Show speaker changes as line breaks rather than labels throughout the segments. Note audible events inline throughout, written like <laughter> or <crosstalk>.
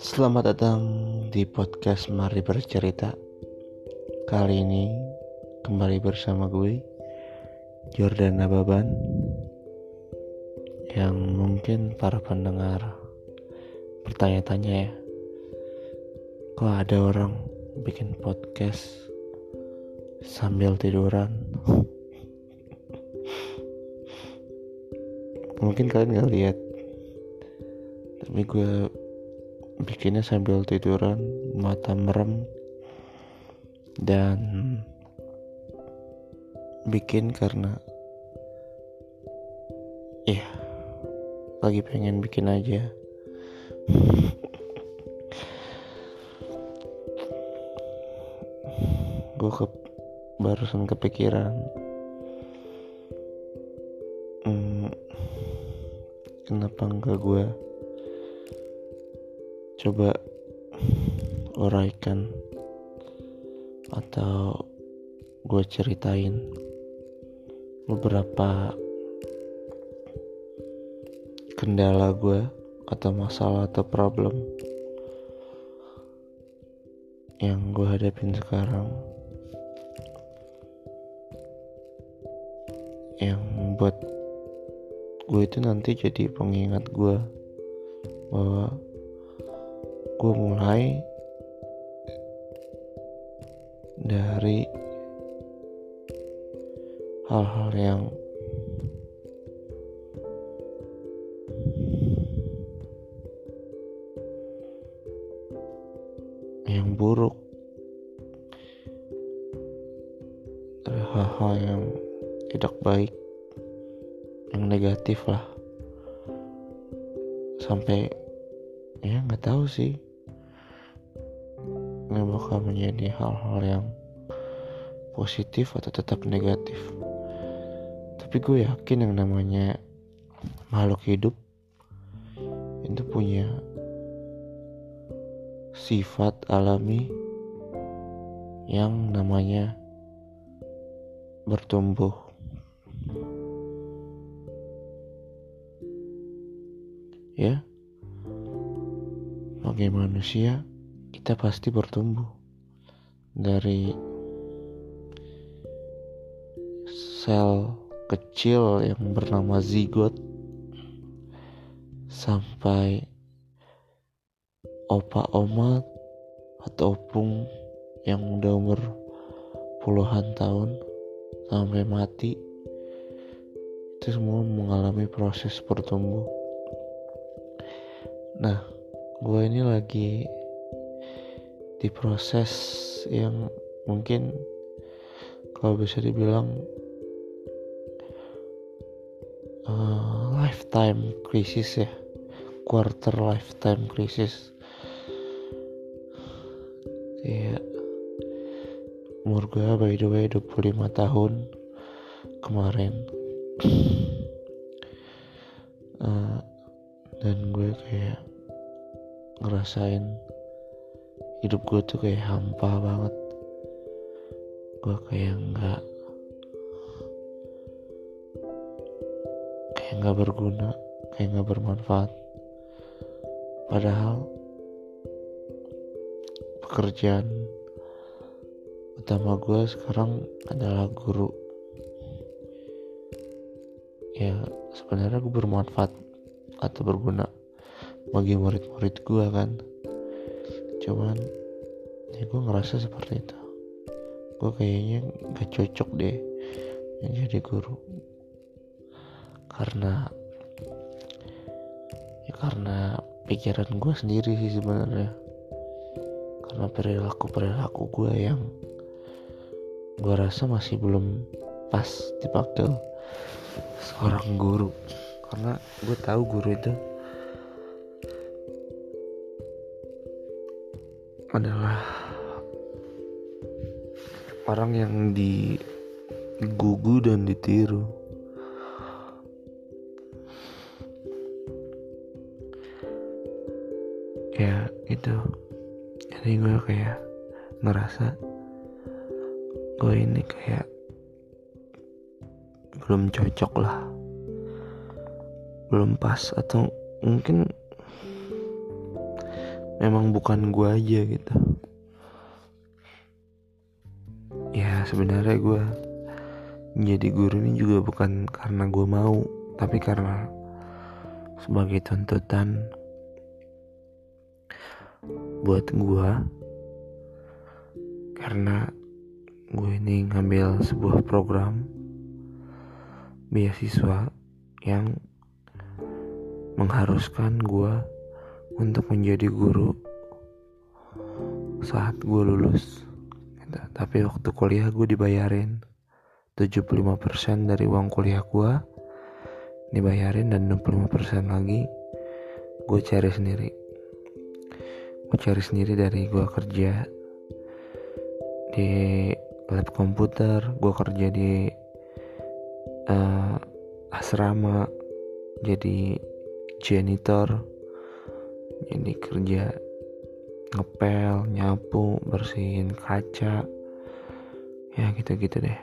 Selamat datang di podcast Mari Bercerita. Kali ini kembali bersama gue Jordan Nababan Yang mungkin para pendengar bertanya-tanya ya Kok ada orang bikin podcast sambil tiduran Mungkin kalian gak lihat. Tapi gue bikinnya sambil tiduran mata merem dan bikin karena ya lagi pengen bikin aja. Gue ke barusan kepikiran kenapa enggak gue coba uraikan atau gue ceritain beberapa kendala gue atau masalah atau problem yang gue hadapin sekarang yang membuat gue itu nanti jadi pengingat gue bahwa gue mulai dari hal-hal yang yang buruk hal-hal yang tidak baik negatif lah. Sampai ya nggak tahu sih. Ini bakal menjadi hal-hal yang positif atau tetap negatif. Tapi gue yakin yang namanya makhluk hidup itu punya sifat alami yang namanya bertumbuh ya. Sebagai manusia kita pasti bertumbuh dari sel kecil yang bernama zigot sampai opa oma atau opung yang udah umur puluhan tahun sampai mati itu semua mengalami proses bertumbuh nah gue ini lagi di proses yang mungkin kalau bisa dibilang uh, lifetime crisis ya quarter lifetime crisis ya umur gue by the way 25 tahun kemarin. Uh, <clears throat> dan gue kayak ngerasain hidup gue tuh kayak hampa banget. Gue kayak nggak kayak nggak berguna kayak nggak bermanfaat. Padahal pekerjaan utama gue sekarang adalah guru. Ya sebenarnya gue bermanfaat atau berguna bagi murid-murid gue kan. Cuman ya gue ngerasa seperti itu. Gue kayaknya gak cocok deh menjadi guru. Karena ya karena pikiran gue sendiri sih sebenarnya. Karena perilaku perilaku gue yang gue rasa masih belum pas dipanggil seorang guru. Karena gue tahu guru itu adalah orang yang digugu dan ditiru. Ya itu. Jadi gue kayak ngerasa gue ini kayak belum cocok lah. Belum pas atau mungkin memang bukan gue aja gitu. Ya sebenarnya gue menjadi guru ini juga bukan karena gue mau tapi karena sebagai tuntutan buat gue karena gue ini ngambil sebuah program beasiswa yang mengharuskan gue untuk menjadi guru saat gue lulus. Tapi waktu kuliah gue dibayarin 75% dari uang kuliah gue dibayarin dan 25% lagi gue cari sendiri. Gue cari sendiri dari gue kerja di lab komputer gue kerja di uh, asrama jadi janitor jadi kerja ngepel nyapu bersihin kaca. Ya gitu-gitu deh.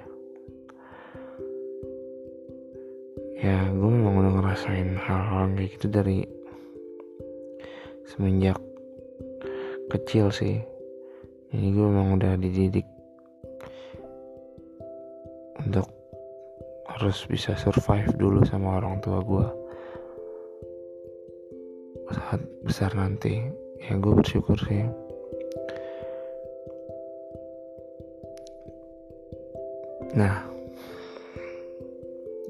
Ya gue memang udah ngerasain hal-hal kayak gitu dari semenjak kecil sih. Jadi gue memang udah dididik untuk harus bisa survive dulu sama orang tua gue saat besar nanti. Ya gue bersyukur sih. Nah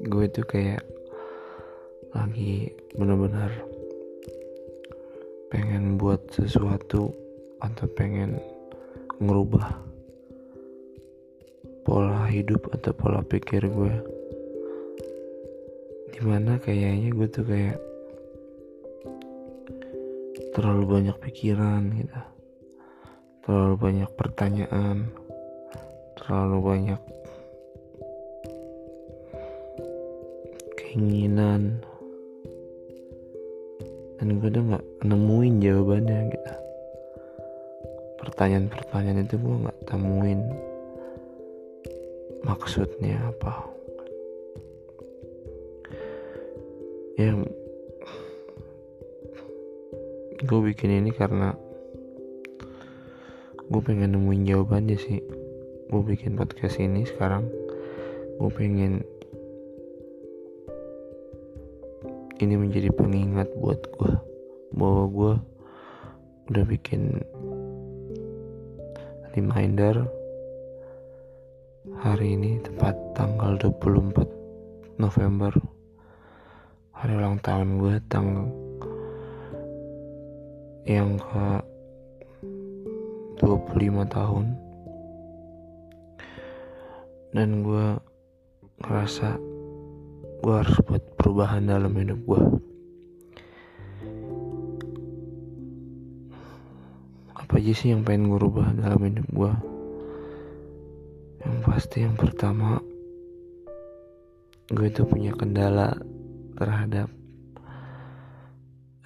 gue tuh kayak lagi bener-bener pengen buat sesuatu atau pengen ngerubah pola hidup atau pola pikir gue di mana kayaknya gue tuh kayak terlalu banyak pikiran gitu. Terlalu banyak pertanyaan. Terlalu banyak keinginan. Dan gue udah nggak nemuin jawabannya gitu. Pertanyaan-pertanyaan itu gue nggak temuin maksudnya apa. Ya gue bikin ini karena gue pengen nemuin jawabannya sih. Gue bikin podcast ini sekarang. Gue pengen ini menjadi pengingat buat gue bahwa gue udah bikin reminder hari ini tepat tanggal 24 November. Hari ulang tahun gue tanggal yang ke 25 tahun. Dan gue ngerasa gue harus buat perubahan dalam hidup gue apa aja sih yang pengen gue rubah dalam hidup gue yang pasti yang pertama gue itu punya kendala terhadap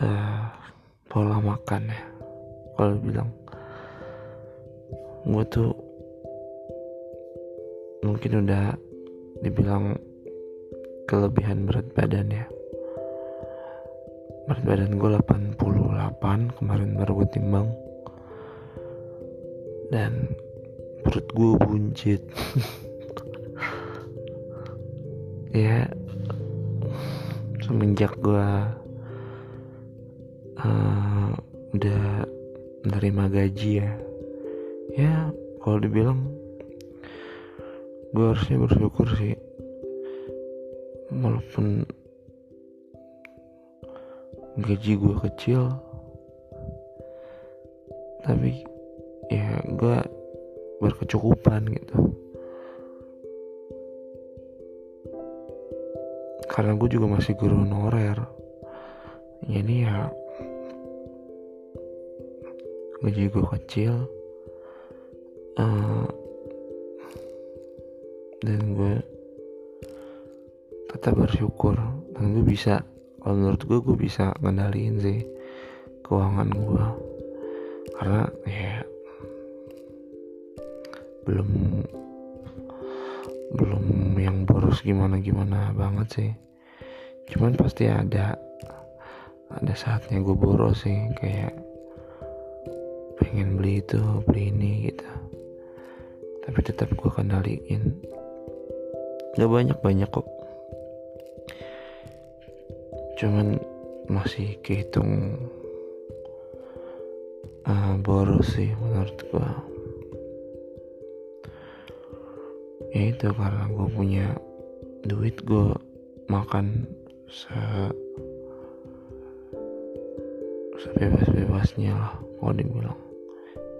uh, pola makan ya. Kalau bilang gue tuh mungkin udah dibilang kelebihan berat badan ya. Berat badan gue 88 kemarin baru gue timbang. Dan perut gue buncit. <laughs> Ya semenjak gue uh, udah menerima gaji ya. Ya kalau dibilang gue harusnya bersyukur sih. Walaupun gaji gue kecil tapi ya gue berkecukupan gitu. Karena gue juga masih guru honorer. Jadi ya gue kecil. Uh, dan gue tetap bersyukur. Dan gue bisa kalau menurut gue gue bisa ngendaliin sih keuangan gue karena ya belum belum yang boros gimana gimana banget sih. Cuman pasti ada ada saatnya gue boros sih kayak pengen beli itu beli ini gitu. Tapi tetap gue kendaliin. Nggak banyak banyak kok. Cuman masih kehitung uh, boros sih menurut gue ya itu karena gue punya duit gue makan se sebebas-bebasnya lah kalau dibilang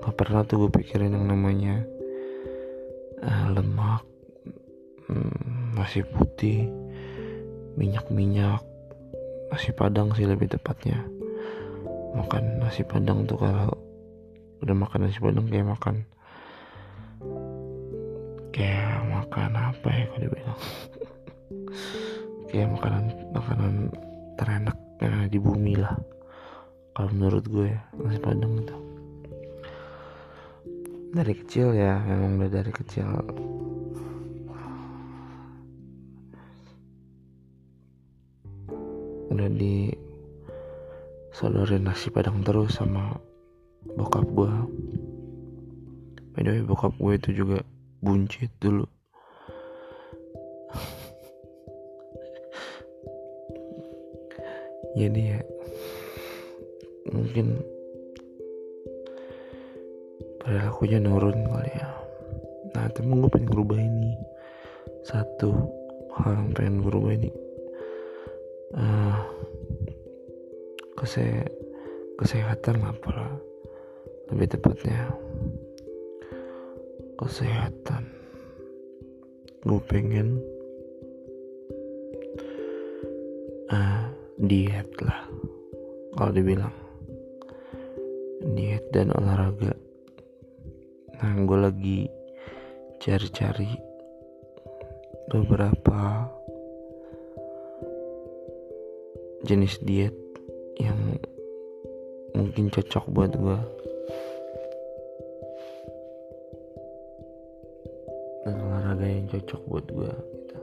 gak pernah tuh gue pikirin yang namanya uh, lemak hmm, nasi putih minyak-minyak nasi padang sih lebih tepatnya. Makan nasi padang tuh kalau udah makan nasi padang kayak makan kayak makan apa ya kalau dibilang? <laughs> Kayak makanan makanan terenak yang di bumi lah kalau menurut gue ya nasi padang itu dari kecil ya memang udah dari kecil. Udah di sodorin nasi padang terus sama bokap gue by the bokap gue itu juga buncit dulu. <laughs> Jadi ya mungkin perilakunya nurun kali ya. Nah tapi gue pengen berubah ini. Satu hal yang pengen berubah ini. Uh, kese kesehatan lah lebih tepatnya. Kesehatan. Gue pengen diet lah kalau dibilang. Diet dan olahraga nah gue lagi cari-cari beberapa jenis diet yang mungkin cocok buat gue dan olahraga yang cocok buat gue gitu.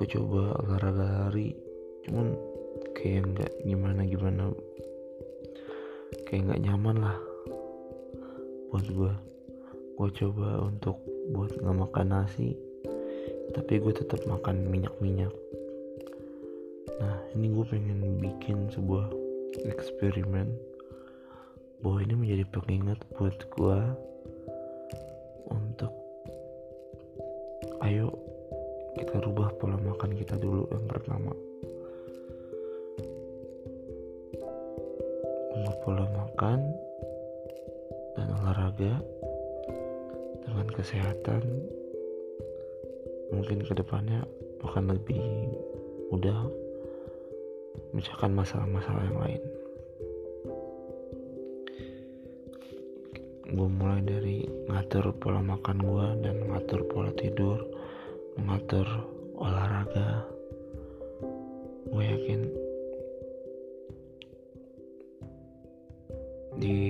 gue coba olahraga lari cuman kayak nggak gimana gimana kayak nggak nyaman lah buat gue gue coba untuk buat nggak makan nasi tapi gue tetap makan minyak minyak nah ini gue pengen bikin sebuah eksperimen bahwa ini menjadi pengingat buat gue untuk ayo kita rubah pola makan kita dulu yang pertama. Pola makan dan olahraga dengan kesehatan mungkin ke depannya akan lebih mudah memecahkan masalah-masalah yang lain. Gue mulai dari ngatur pola makan gue dan ngatur pola tidur mengatur olahraga. Gue yakin di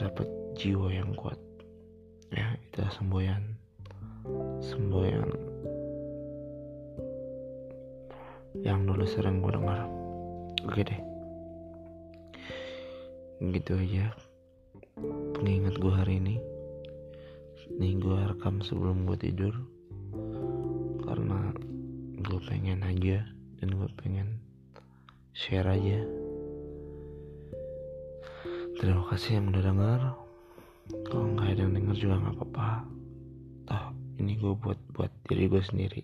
terdapat jiwa yang kuat. Ya itu semboyan. Semboyan. Yang dulu sering gue dengar. Oke deh. Gitu aja. Pengingat gue hari ini. Nih gue rekam sebelum gue tidur. Karena gue pengen aja dan gue pengen share aja terima kasih yang udah denger. Kalau nggak ada yang denger juga nggak apa-apa. Toh ini gue buat buat diri gue sendiri.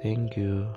Thank you